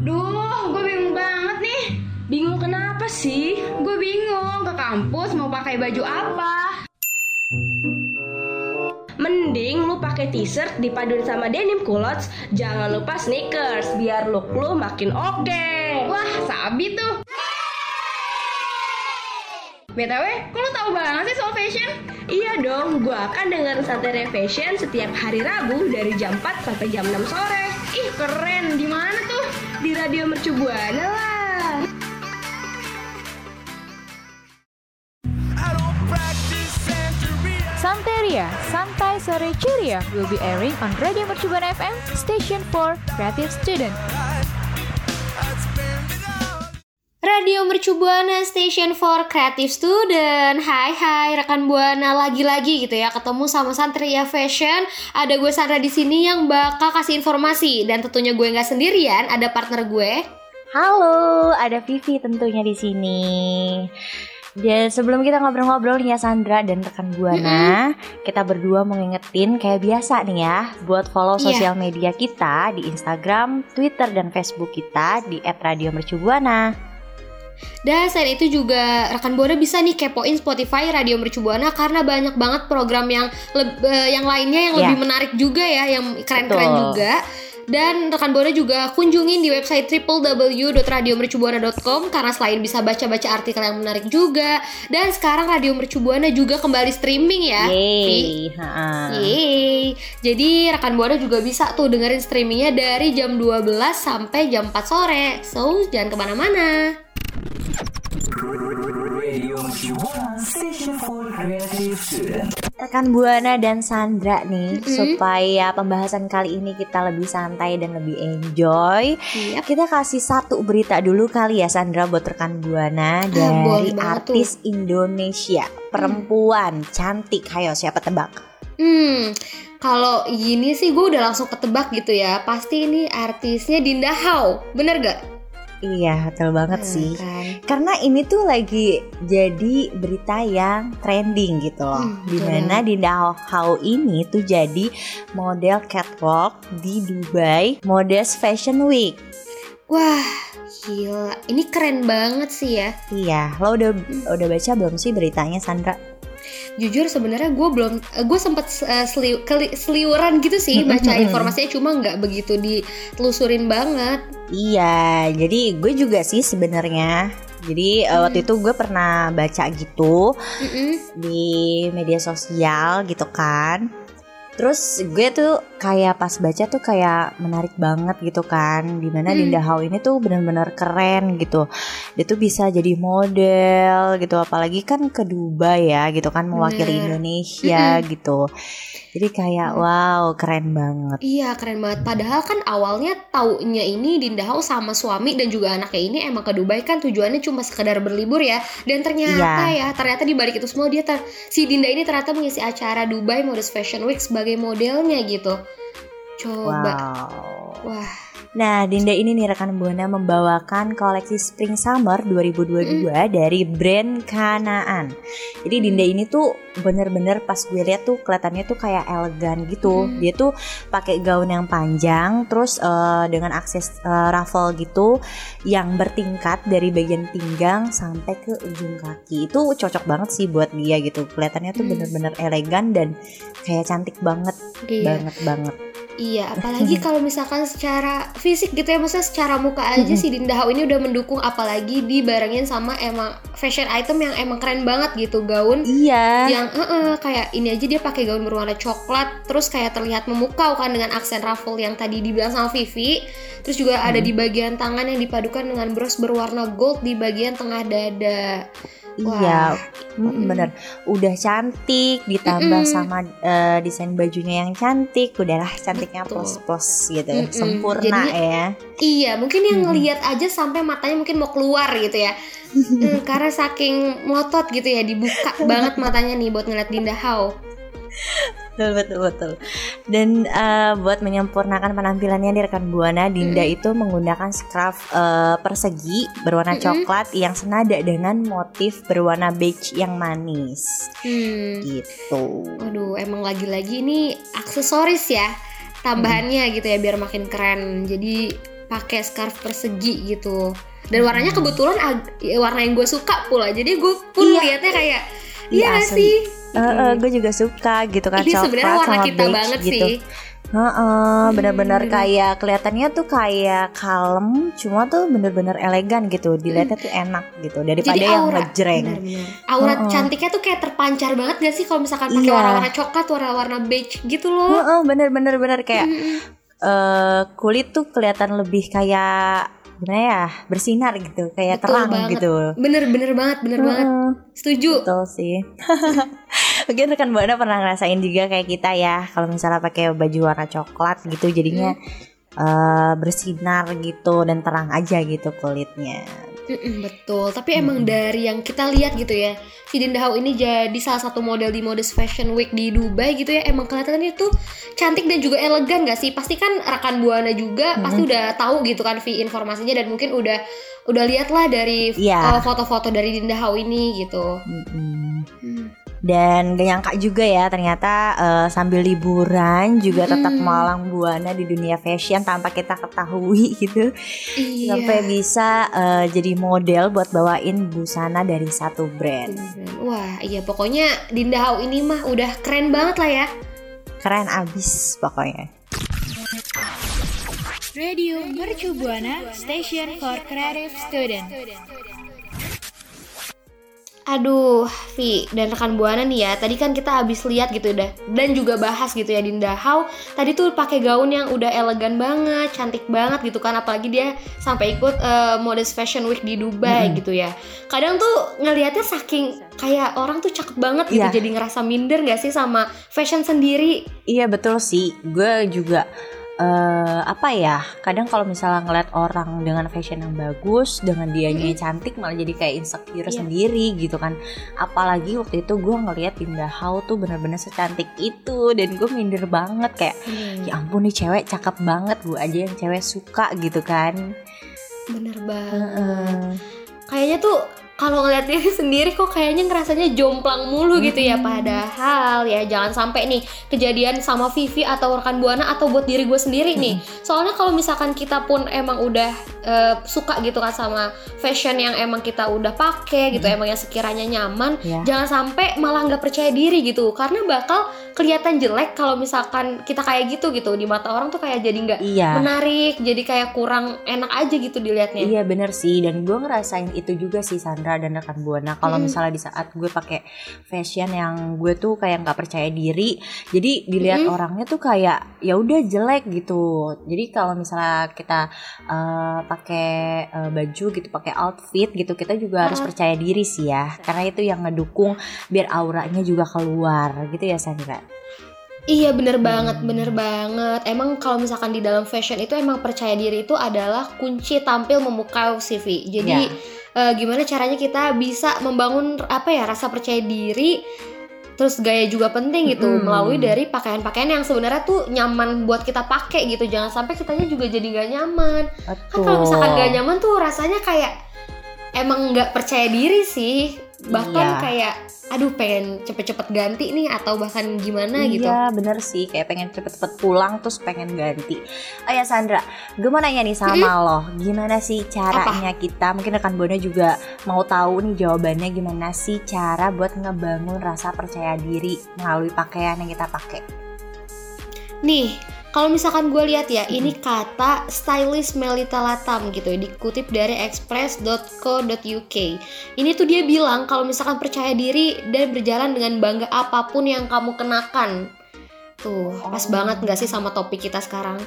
Duh, gue bingung banget nih. Bingung kenapa sih? Gue bingung ke kampus mau pakai baju apa. Mending lu pakai t-shirt dipaduin sama denim culottes, jangan lupa sneakers biar look lu makin oke. Wah, sabi tuh. BTW, kok lu tahu banget sih soal fashion? Iya dong, gua akan dengerin Santai Fashion setiap hari Rabu dari jam 4 sampai jam 6 sore. Ih, keren. Di mana tuh? Di Radio Mercu Buana lah. Santeria, Santai Sore Ceria will be airing on Radio Mercubuana FM, Station for Creative Student. Radio Mercu Buana Station for Creative Student Hai hai rekan Buana lagi-lagi gitu ya ketemu sama Santria Fashion ada gue Sandra di sini yang bakal kasih informasi dan tentunya gue nggak sendirian ada partner gue Halo, ada Vivi tentunya di sini. Dan sebelum kita ngobrol-ngobrol nih ya Sandra dan rekan Buana, kita berdua mau ngingetin kayak biasa nih ya, buat follow Iya. sosial media kita di Instagram, Twitter dan Facebook kita di @radiomercubuana. Dan selain itu juga rekan Buana bisa nih kepoin Spotify Radio Mercu Buana karena banyak banget program yang leb- eh, yang lainnya yang Ya. lebih menarik juga ya, yang keren-keren juga. Dan rekan Buana juga kunjungin di website www.radiomercubuana.com karena selain bisa baca-baca artikel yang menarik juga dan sekarang Radio Mercu Buana juga kembali streaming ya. Yeay. Yeay. Jadi rekan Buana juga bisa tuh dengerin streamingnya dari jam 12 sampai jam 4 sore. So, jangan ke mana-mana. Rekan Buana dan Sandra nih, Mm-mm. supaya pembahasan kali ini kita lebih santai dan lebih enjoy. Siap. Kita kasih satu berita dulu kali ya Sandra buat rekan Buana Ah, dari artis Indonesia perempuan cantik. Hayo siapa tebak? Hmm, kalau gini sih gue udah langsung ketebak gitu ya. Pasti ini artisnya Dinda Hau, bener gak? Iya betul banget Hmm, sih. kan? Karena ini tuh lagi jadi berita yang trending gitu loh. Hmm, Di mana Dinda Hau ini tuh jadi model catwalk di Dubai Modest Fashion Week. Wah, gila. Ini keren banget sih ya. Iya, lo udah udah baca belum sih beritanya Sandra? Jujur sebenarnya gue belum, gue sempet uh, seliu- keli- seliuran gitu sih baca informasinya, cuma nggak begitu ditelusurin banget. Iya, jadi gue juga sih sebenarnya. Jadi eh, waktu itu gue pernah baca gitu Mm-mm. di media sosial gitu kan. Terus gue tuh kayak pas baca tuh kayak menarik banget gitu kan Di mana Hmm. Dinda Hau ini tuh bener-bener keren gitu Dia tuh bisa jadi model gitu Apalagi kan ke Dubai ya gitu kan Mewakili Bener. Indonesia gitu Jadi kayak wow keren banget Iya keren banget. Padahal kan awalnya taunya ini Dinda Hau sama suami dan juga anaknya ini emang ke Dubai kan tujuannya cuma sekedar berlibur ya. Dan ternyata ya ternyata di balik itu semua dia ter- si Dinda ini ternyata mengisi acara Dubai Modest Fashion Week sebagai modelnya gitu. Coba. Wow Wah. Nah, Dinda ini nih rekan Buana membawakan koleksi Spring Summer 2022 dari brand Kanaan. Jadi Dinda ini tuh bener-bener pas gue lihat tuh kelihatannya tuh kayak elegan gitu. Mm. Dia tuh pakai gaun yang panjang, terus eh, dengan akses eh, ruffle gitu yang bertingkat dari bagian pinggang sampai ke ujung kaki. Itu cocok banget sih buat dia gitu. Kelihatannya tuh Mm. bener-bener elegan dan kayak cantik banget, Iya. banget banget. Iya, apalagi kalau misalkan secara fisik gitu ya, maksudnya secara muka aja si Dinda Hau ini udah mendukung apalagi dibarengin sama emang fashion item yang emang keren banget gitu gaun Iya. yang eh, eh, kayak ini aja dia pakai gaun berwarna coklat terus kayak terlihat memukau kan dengan aksen ruffle yang tadi dibilang sama Vivi terus juga ada di bagian tangan yang dipadukan dengan bros berwarna gold di bagian tengah dada Iya, mm, Mm-mm. bener. Udah cantik, ditambah Mm-mm. sama eh, desain bajunya yang cantik, udahlah cantiknya plus plus gitu, Mm-mm. sempurna Jadi- ya. iya mungkin yang ngelihat aja sampai matanya mungkin mau keluar gitu ya Hmm, karena saking melotot gitu ya dibuka banget matanya nih buat ngeliat Dinda Hau Betul betul betul. Dan eh, buat menyempurnakan penampilannya di rekan buana, Dinda itu menggunakan scarf eh, persegi berwarna Mm-mm. coklat yang senada dengan motif berwarna beige yang manis. hmm. Gitu. Waduh, emang lagi-lagi ini aksesoris ya tambahannya gitu ya biar makin keren. Jadi pakai scarf persegi gitu dan warnanya kebetulan warna yang gue suka pula jadi gue pun Iya. liatnya kayak Iya, iya nggak asli. sih gue juga suka gitu kan ini coklat sebenarnya warna sama kita beige banget gitu. sih Heeh, bener-bener Hmm. kayak kelihatannya tuh kayak kalem, cuma tuh bener-bener elegan gitu. Dilihatnya tuh enak gitu daripada Jadi yang aura, ngejreng. benar-benar. aura Heeh. cantiknya tuh kayak terpancar banget gak sih kalau misalkan pakai Iya. warna-warna coklat warna-warna beige gitu loh Heeh, bener-bener bener kayak Mm-mm. eh, kulit tuh kelihatan lebih kayak gimana ya bersinar gitu, kayak Betul terang banget. gitu. bener-bener banget bener banget Heeh, setuju Betul sih. Mungkin rekan buana pernah ngerasain juga kayak kita ya, kalau misalnya pakai baju warna coklat gitu, jadinya eh, bersinar gitu dan terang aja gitu kulitnya. Mm-mm, betul, tapi emang Mm-mm. dari yang kita lihat gitu ya, si Dinda Hao ini jadi salah satu model di Modest Fashion Week di Dubai gitu ya, emang kelihatannya tuh cantik dan juga elegan gak sih? Pasti kan rekan buana juga Mm-mm. pasti udah tahu gitu kan Vi informasinya dan mungkin udah udah lihat lah dari Iya. uh, foto-foto dari Dinda Hao ini gitu. Mm-mm. Hmm. Dan gak nyangka juga ya ternyata eh, sambil liburan juga tetap Mm. malang buana di dunia fashion tanpa kita ketahui gitu Iya. sampai bisa eh, jadi model buat bawain busana dari satu brand Wah, iya pokoknya Dinda Hao ini mah udah keren banget lah ya. keren abis pokoknya. Radio Mercu Buana Station for Creative Student. Aduh, Vi dan rekan Buana nih ya. Tadi kan kita habis lihat gitu udah dan juga bahas gitu ya Dinda Hao. Tadi tuh pakai gaun yang udah elegan banget, cantik banget gitu kan apalagi dia sampai ikut eh, Modest Fashion Week di Dubai Mm-mm. gitu ya. Kadang tuh ngelihatnya saking kayak orang tuh cakep banget gitu Iya. jadi ngerasa minder gak sih sama fashion sendiri. Iya betul sih, gue juga eh apa ya? Kadang kalau misalnya ngeliat orang dengan fashion yang bagus, dengan dianya yang cantik, malah jadi kayak insecure Iya. sendiri gitu kan. Apalagi waktu itu gue ngeliat Dinda Hao tuh bener-bener secantik itu, dan gue minder banget kayak, ya ampun nih cewek cakep banget, gue aja yang cewek suka gitu kan. Bener banget. Heeh. kayaknya tuh kalau ngeliat diri sendiri kok kayaknya ngerasanya jomplang mulu gitu ya. Padahal ya jangan sampai nih kejadian sama Vivi atau rekan buana atau buat diri gue sendiri nih. Soalnya kalau misalkan kita pun emang udah eh, suka gitu kan sama fashion yang emang kita udah pakai gitu emang yang sekiranya nyaman Ya. jangan sampai malah nggak percaya diri gitu. Karena bakal kelihatan jelek kalau misalkan kita kayak gitu gitu di mata orang tuh kayak jadi nggak Iya. menarik jadi kayak kurang enak aja gitu dilihatnya. Iya bener sih. Dan gue ngerasain itu juga sih Sandra dan rekan buana kalau Mm. misalnya di saat gue pakai fashion yang gue tuh kayak nggak percaya diri jadi dilihat Mm. orangnya tuh kayak ya udah jelek gitu jadi kalau misalnya kita eh, pakai eh, baju gitu pakai outfit gitu kita juga harus Ah. percaya diri sih ya karena itu yang ngedukung biar auranya juga keluar gitu ya Sandra Iya bener banget, bener banget. Emang kalau misalkan di dalam fashion itu emang percaya diri itu adalah kunci tampil memukau CV. Jadi eh, gimana caranya kita bisa membangun apa ya rasa percaya diri, terus gaya juga penting gitu Mm-mm. melalui dari pakaian-pakaian yang sebenarnya tuh nyaman buat kita pakai gitu. Jangan sampai kitanya juga jadi nggak nyaman. Kan kalau misalkan nggak nyaman tuh rasanya kayak emang nggak percaya diri sih. Bahkan Iya. kayak aduh pengen cepet-cepet ganti nih atau bahkan gimana gitu. Iya bener sih. Kayak pengen cepet-cepet pulang terus pengen ganti. Oh ya Sandra gue mau nanya nih sama lo. Gimana sih caranya kita? Mungkin rekan Bona juga mau tahu nih jawabannya Gimana sih cara buat ngebangun rasa percaya diri Melalui pakaian yang kita pakai. Nih, kalau misalkan gue lihat ya, ini kata stylist Melita Latam gitu dikutip dari express.co.uk. Ini tuh dia bilang kalau misalkan percaya diri dan berjalan dengan bangga apa pun yang kamu kenakan. Tuh, pas Oh. banget nggak sih sama topik kita sekarang?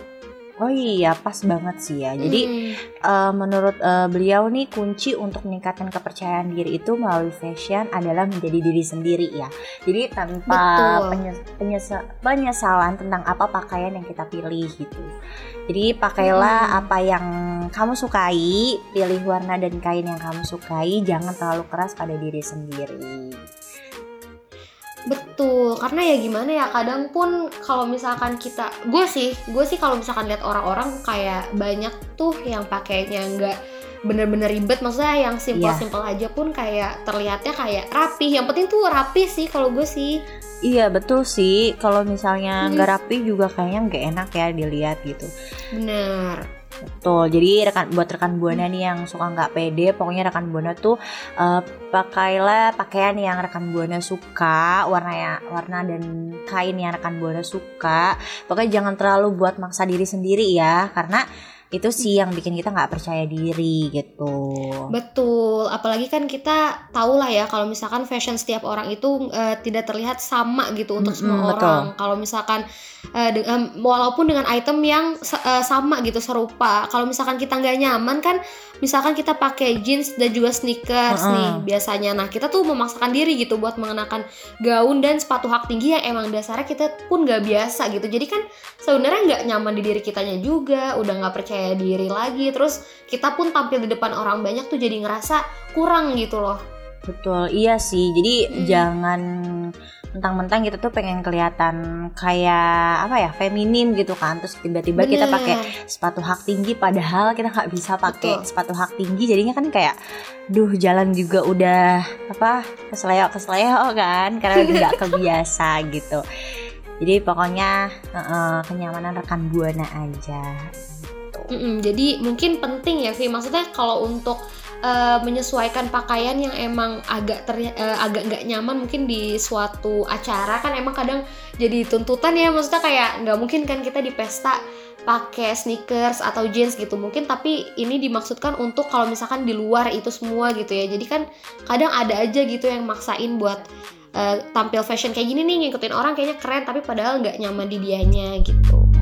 Oh iya pas banget sih ya Jadi Hmm, eh, menurut eh, beliau nih kunci untuk meningkatkan kepercayaan diri itu melalui fashion adalah menjadi diri sendiri ya. Jadi tanpa Betul. penye- penyesa- penyesalan tentang apa pakaian yang kita pilih gitu. Jadi pakailah Hmm. apa yang kamu sukai, pilih warna dan kain yang kamu sukai, jangan terlalu keras pada diri sendiri. Betul, karena ya gimana ya, kadang pun kalau misalkan kita, gue sih, gue sih kalau misalkan lihat orang-orang kayak banyak tuh yang pakainya nggak bener-bener ribet, maksudnya yang simpel-simpel aja pun kayak terlihatnya kayak rapi. Yang penting tuh rapi sih kalau gue sih. Iya betul sih. Kalau misalnya Hmm. nggak rapi juga kayaknya nggak enak ya dilihat gitu. Bener. Betul. Jadi rekan buat rekan buana nih yang suka nggak pede, pokoknya rekan buana tuh eh, pakailah pakaian yang rekan buana suka, warna ya warna dan kain yang rekan buana suka. Pokoknya jangan terlalu buat maksa diri sendiri ya, karena itu sih yang bikin kita nggak percaya diri gitu. Betul, apalagi kan kita tahu lah ya kalau misalkan fashion setiap orang itu eh, tidak terlihat sama gitu untuk Mm-mm, semua betul. orang. Kalau misalkan eh, de- walaupun dengan item yang eh, sama gitu serupa, kalau misalkan kita nggak nyaman kan, misalkan kita pakai jeans dan juga sneakers Mm-mm. nih biasanya. Nah kita tuh memaksakan diri gitu buat mengenakan gaun dan sepatu hak tinggi yang emang dasarnya kita pun nggak biasa gitu. Jadi kan sebenarnya nggak nyaman di diri kitanya juga, udah nggak percaya diri lagi. Terus kita pun tampil di depan orang banyak tuh jadi ngerasa kurang gitu loh. Betul, iya sih. Jadi Mm. jangan mentang-mentang kita tuh pengen kelihatan kayak apa ya feminim gitu kan terus tiba-tiba kita pakai sepatu hak tinggi padahal kita nggak bisa pakai sepatu hak tinggi jadinya kan kayak duh jalan juga udah apa kesleo kesleo kan karena nggak kebiasa gitu jadi pokoknya eh, kenyamanan rekan buana aja Mm-mm, jadi mungkin penting ya Vi maksudnya kalau untuk eh, menyesuaikan pakaian yang emang agak ter, eh, agak nggak nyaman mungkin di suatu acara kan emang kadang jadi tuntutan ya. Maksudnya kayak nggak mungkin kan kita di pesta pakai sneakers atau jeans gitu. Mungkin tapi ini dimaksudkan untuk kalau misalkan di luar itu semua gitu ya. Jadi kan kadang ada aja gitu yang maksain buat eh, tampil fashion kayak gini nih ngikutin orang kayaknya keren tapi padahal nggak nyaman di dianya gitu.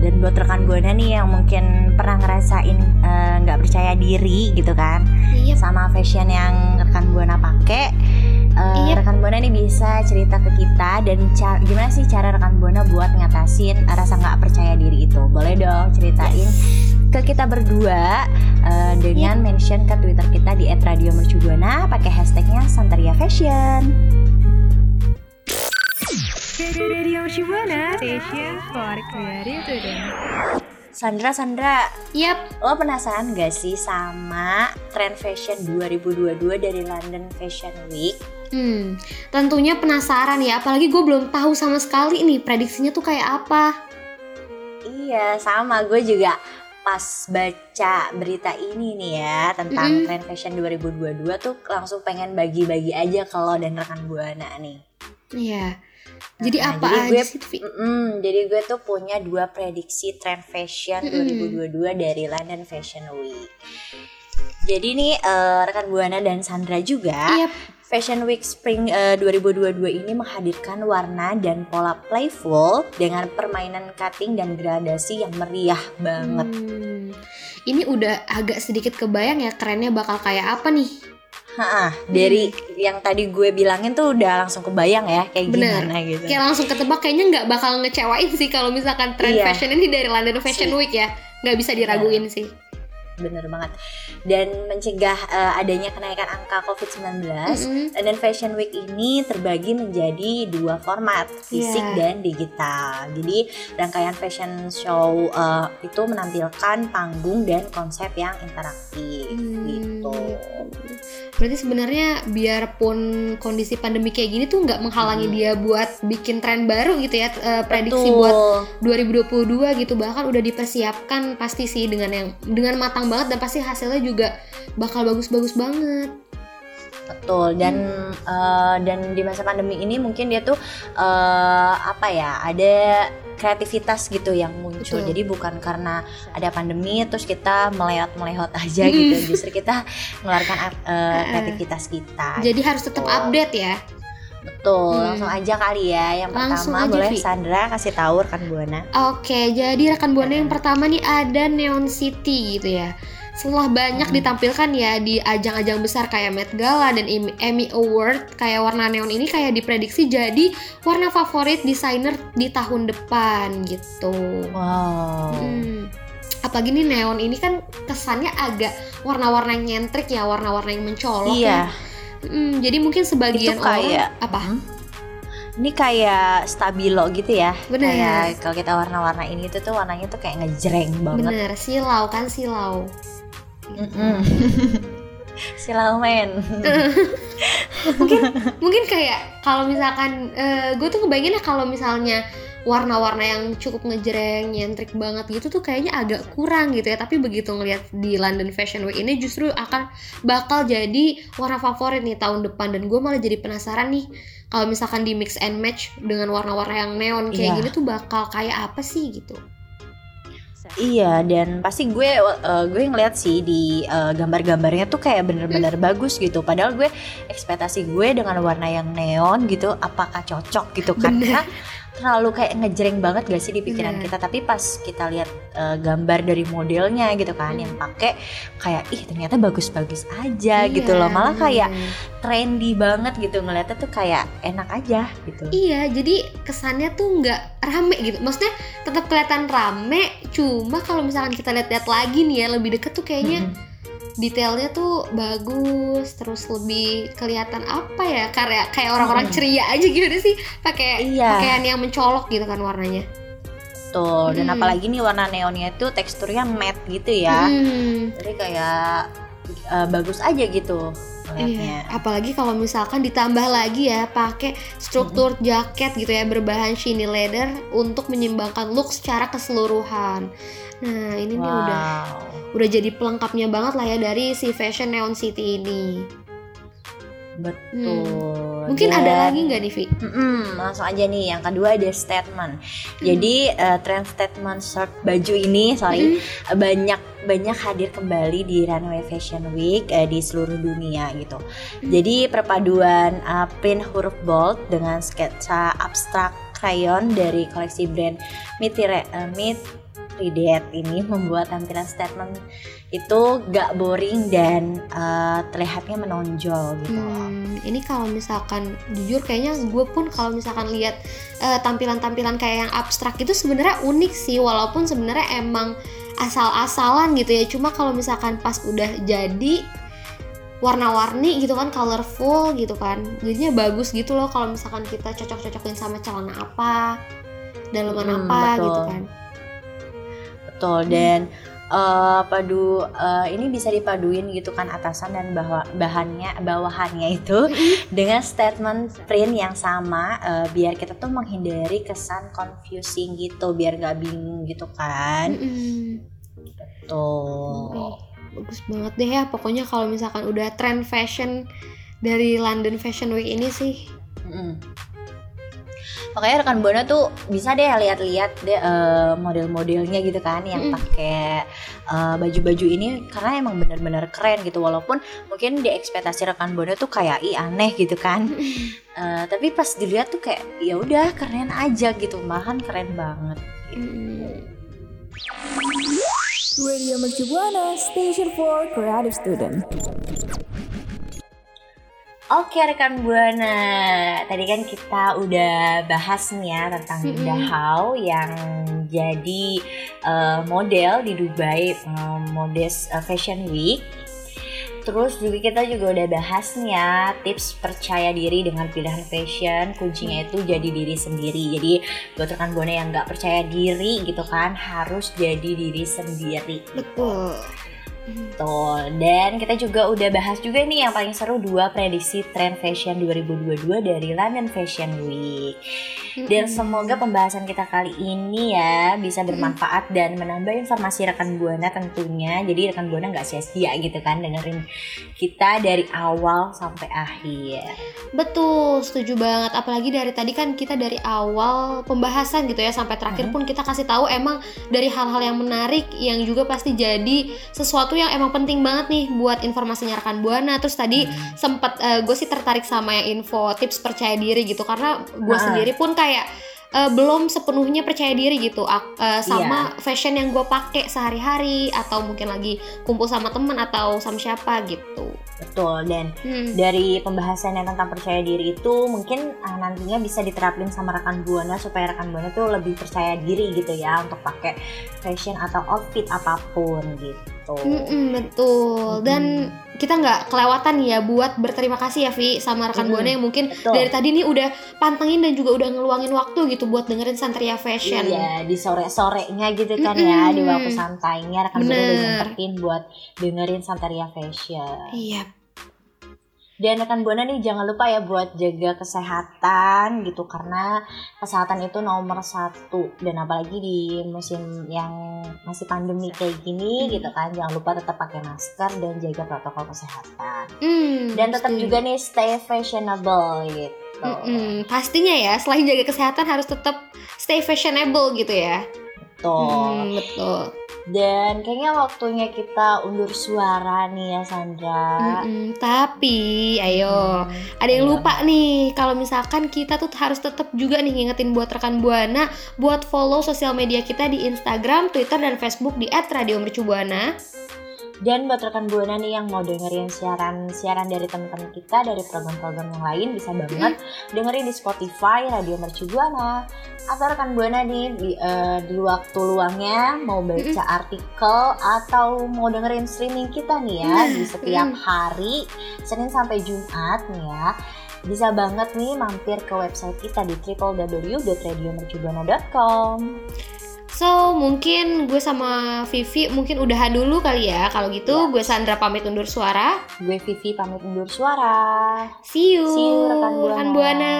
Dan buat rekan buana nih yang mungkin pernah ngerasain eh, nggak percaya diri gitu kan, iya sama fashion yang rekan buana pakai. eh, Iya. Rekan buana nih bisa cerita ke kita dan ca- gimana sih cara rekan buana buat ngatasin rasa nggak percaya diri itu? Boleh dong ceritain ke kita berdua eh, dengan Iya. mention ke Twitter kita di @radiomercubuana pakai hashtagnya Santeria Fashion. Radio Mercubuana Station for Creative Student. Sandra, Sandra, Yap, Lo penasaran gak sih sama tren fashion 2022 dari London Fashion Week? Hmm, tentunya penasaran ya, apalagi gue belum tahu sama sekali nih prediksinya tuh kayak apa. Iya, sama gue juga pas baca berita ini nih ya tentang Mm-mm. tren fashion 2022 tuh langsung pengen bagi-bagi aja ke lo dan rekan buana nih. Iya. Jadi Nah, apa jadi aja gue- sih, Vi? Mm-mm, jadi gue tuh punya dua prediksi tren fashion Mm-mm. 2022 dari London Fashion Week. Jadi nih eh, rekan buana dan Sandra juga Iya, Fashion Week Spring eh, 2022 ini menghadirkan warna dan pola playful dengan permainan cutting dan gradasi yang meriah banget. Hmm, ini udah agak sedikit kebayang ya kerennya bakal kayak apa nih? Ha, dari yang tadi gue bilangin tuh udah langsung kebayang ya kayak Bener. gimana gitu. Kayak langsung ketebak kayaknya nggak bakal ngecewain sih kalau misalkan tren Iya. fashion ini dari London Fashion Sih. Week ya. Nggak bisa diraguin sih. Bener banget. Dan mencegah eh, adanya kenaikan angka COVID-19, Mm-mm. London Fashion Week ini terbagi menjadi dua format, fisik Iya. dan digital. Jadi rangkaian fashion show eh, itu menampilkan panggung dan konsep yang interaktif Hmm, gitu. Berarti sebenarnya biarpun kondisi pandemi kayak gini tuh nggak menghalangi Hmm. dia buat bikin tren baru gitu ya, eh, prediksi Betul. buat 2022 gitu bahkan udah dipersiapkan pasti sih dengan yang dengan matang banget dan pasti hasilnya juga bakal bagus-bagus banget. Betul dan Hmm. eh, dan di masa pandemi ini mungkin dia tuh eh, apa ya ada kreativitas gitu yang muncul. Betul. Jadi bukan karena ada pandemi terus kita melewat-melewat aja Hmm. gitu. Justru kita mengeluarkan eh, kreativitas kita. Jadi harus tetap Betul. update ya. Betul. Hmm. Langsung aja kali ya. Yang Langsung pertama aja, boleh Vi. Sandra kasih tahu rekan Buana. Oke, jadi rekan buana yang pertama nih ada Neon City gitu ya. Setelah banyak Hmm. ditampilkan ya di ajang-ajang besar kayak Met Gala dan Emmy- Award, kayak warna neon ini kayak diprediksi jadi warna favorit desainer di tahun depan gitu. Wow. Hmm. Apalagi nih neon ini kan kesannya agak warna-warna yang nyentrik ya, warna-warna yang mencolok Iya. ya. Hmm, jadi mungkin sebagian Itu kayak- orang apa? Hmm. Ini kayak stabilo gitu ya. Bener. Kayak kalau kita warna-warna ini tuh tuh warnanya tuh kayak ngejreng banget. Bener, silau kan silau. Silau men. mungkin kayak kalau misalkan gue tuh ngebayanginnya kalau misalnya warna-warna yang cukup ngejreng, nyentrik banget gitu tuh kayaknya agak kurang gitu ya. Tapi begitu ngelihat di London Fashion Week ini justru akan bakal jadi warna favorit nih tahun depan dan gue malah jadi penasaran nih kalau misalkan di mix and match dengan warna-warna yang neon kayak Iya. gini tuh bakal kayak apa sih gitu. Iya dan pasti gue eh, gue ngeliat sih di eh, gambar-gambarnya tuh kayak bener-bener bagus gitu. Padahal gue ekspektasi gue dengan warna yang neon gitu, apakah cocok gitu kan? Bener. Karena terlalu kayak ngejreng banget gak sih di pikiran Bener. kita. Tapi pas kita lihat eh, gambar dari modelnya gitu kan, yang pakai kayak ih ternyata bagus-bagus aja gitu Iya, loh. Malah kayak bener. trendy banget gitu ngeliatnya tuh kayak enak aja gitu. Iya, jadi kesannya tuh nggak rame gitu. Maksudnya tetap kelihatan rame, cuma kalau misalkan kita lihat-lihat lagi nih ya lebih deket tuh kayaknya Mm-mm. Detailnya tuh bagus, terus lebih kelihatan apa ya? Karya kayak orang-orang Hmm. ceria aja gimana sih? Pakai Iya. pakaian yang mencolok gitu kan warnanya. Tuh, dan Hmm. apalagi nih warna neonnya itu teksturnya matte gitu ya. Hmm, Jadi kayak eh, bagus aja gitu Iya, apalagi kalau misalkan ditambah lagi ya pakai struktur jaket gitu ya berbahan shiny leather untuk menyimbangkan look secara keseluruhan. Nah, ini nih udah Wow, udah jadi pelengkapnya banget lah ya dari si Fashion Neon City ini. betul. Mungkin Dan- ada lagi nggak nih, Vi? Mm-mm, langsung aja nih yang kedua ada statement. Jadi eh, trend statement shirt baju ini sorry eh, banyak banyak hadir kembali di Runway Fashion Week eh, di seluruh dunia gitu. Jadi perpaduan eh, print huruf bold dengan sketsa abstrak crayon dari koleksi brand Mitire, Mithridat ini membuat tampilan statement itu gak boring dan eh, terlihatnya menonjol gitu. Hmm, ini kalau misalkan jujur kayaknya gue pun kalau misalkan lihat eh, tampilan-tampilan kayak yang abstrak itu sebenarnya unik sih walaupun sebenarnya emang asal-asalan gitu ya. Cuma kalau misalkan pas udah jadi warna-warni gitu kan colorful gitu kan jadinya bagus gitu loh kalau misalkan kita cocok-cocokin sama celana apa dalaman Hmm, apa betul. gitu kan Betul dan eh, padu eh, ini bisa dipaduin gitu kan atasan dan bahwa bahannya bawahannya itu dengan statement print yang sama eh, biar kita tuh menghindari kesan confusing gitu biar nggak bingung gitu kan. Tuh. Ih, bagus banget deh ya pokoknya kalau misalkan udah trend fashion dari London Fashion Week ini sih Mm. Makanya rekan Buana tuh bisa deh lihat-lihat deh eh, model-modelnya gitu kan yang Mm-mm. pakai eh, baju-baju ini karena emang bener-bener keren gitu walaupun mungkin di ekspektasi rekan Buana tuh kayak ih aneh gitu kan. Eh, tapi pas dilihat tuh kayak ya udah keren aja gitu malahan keren banget. Mm. Radio Mercu Buana, Station for Creative Student. Oke rekan Buana, tadi kan kita udah bahas nih ya tentang Mm-mm. Dahau yang jadi eh, model di Dubai eh, Modest eh, Fashion Week. Terus juga kita juga udah bahas nih ya tips percaya diri dengan pilihan fashion kuncinya itu jadi diri sendiri. Jadi buat rekan Buana yang nggak percaya diri gitu kan harus jadi diri sendiri. betul Betul. Dan kita juga udah bahas juga nih yang paling seru dua prediksi tren fashion 2022 dari London Fashion Week. Dan semoga pembahasan kita kali ini ya bisa bermanfaat dan menambah informasi rekan buana tentunya. Jadi rekan buana nggak sia-sia gitu kan dengerin kita dari awal sampai akhir. betul setuju banget apalagi dari tadi kan kita dari awal pembahasan gitu ya sampai terakhir pun kita kasih tahu emang dari hal-hal yang menarik yang juga pasti jadi sesuatu yang emang penting banget nih buat informasinya rekan buana terus tadi sempat gue sih tertarik sama yang info tips percaya diri gitu karena gue Ah. sendiri pun kayak eh, belum sepenuhnya percaya diri gitu eh, sama fashion yang gue pakai sehari-hari atau mungkin lagi kumpul sama temen atau sama siapa gitu Betul. Dan Hmm. dari pembahasan yang tentang percaya diri itu mungkin ah, nantinya bisa diterapin sama rekan buana supaya rekan buana tuh lebih percaya diri gitu ya untuk pakai fashion atau outfit apa pun gitu. Mm-mm, betul dan kita nggak kelewatan ya buat berterima kasih ya Vi sama rekan Mm-mm, buana yang mungkin betul. dari tadi nih udah pantengin dan juga udah ngeluangin waktu gitu buat dengerin Santeria Fashion. Iya di sore sorenya gitu kan ya di waktu santainya rekan buana udah nyempetin buat dengerin Santeria Fashion. Iya. Dan rekan buana nih jangan lupa ya buat jaga kesehatan gitu karena kesehatan itu nomor satu dan apalagi di musim yang masih pandemi kayak gini Hmm. gitu kan jangan lupa tetap pakai masker dan jaga protokol kesehatan. Hmm, Dan tetap juga nih stay fashionable gitu. Mm-mm. Pastinya ya, selain jaga kesehatan harus tetap stay fashionable gitu ya. Betul. Hmm, betul. Dan kayaknya waktunya kita undur suara nih ya Sandra. Mm-mm. Tapi, ayo, Hmm, ada yang ayo. lupa nih. Kalau misalkan kita tuh harus tetap juga nih ngingetin buat rekan buana buat follow sosial media kita di Instagram, Twitter, dan Facebook di @radiomercubuana. Dan buat rekan buana nih yang mau dengerin siaran-siaran dari teman-teman kita dari program-program yang lain bisa banget dengerin di Spotify Radio Mercu Buana. Atau rekan buana nih di, eh, di waktu luangnya mau baca artikel atau mau dengerin streaming kita nih ya di setiap hari Senin sampai Jumat nih ya. Bisa banget nih mampir ke website kita di www.radiomercubuana.com. So, mungkin gue sama Vivi mungkin udahan dulu kali ya. Kalau gitu, gue Sandra pamit undur suara. Gue Vivi pamit undur suara. See you, See you, rekan Buana. rekan Buana.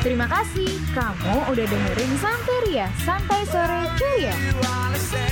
Terima kasih kamu udah dengerin Santeria Santai Sore Ceria. wanna say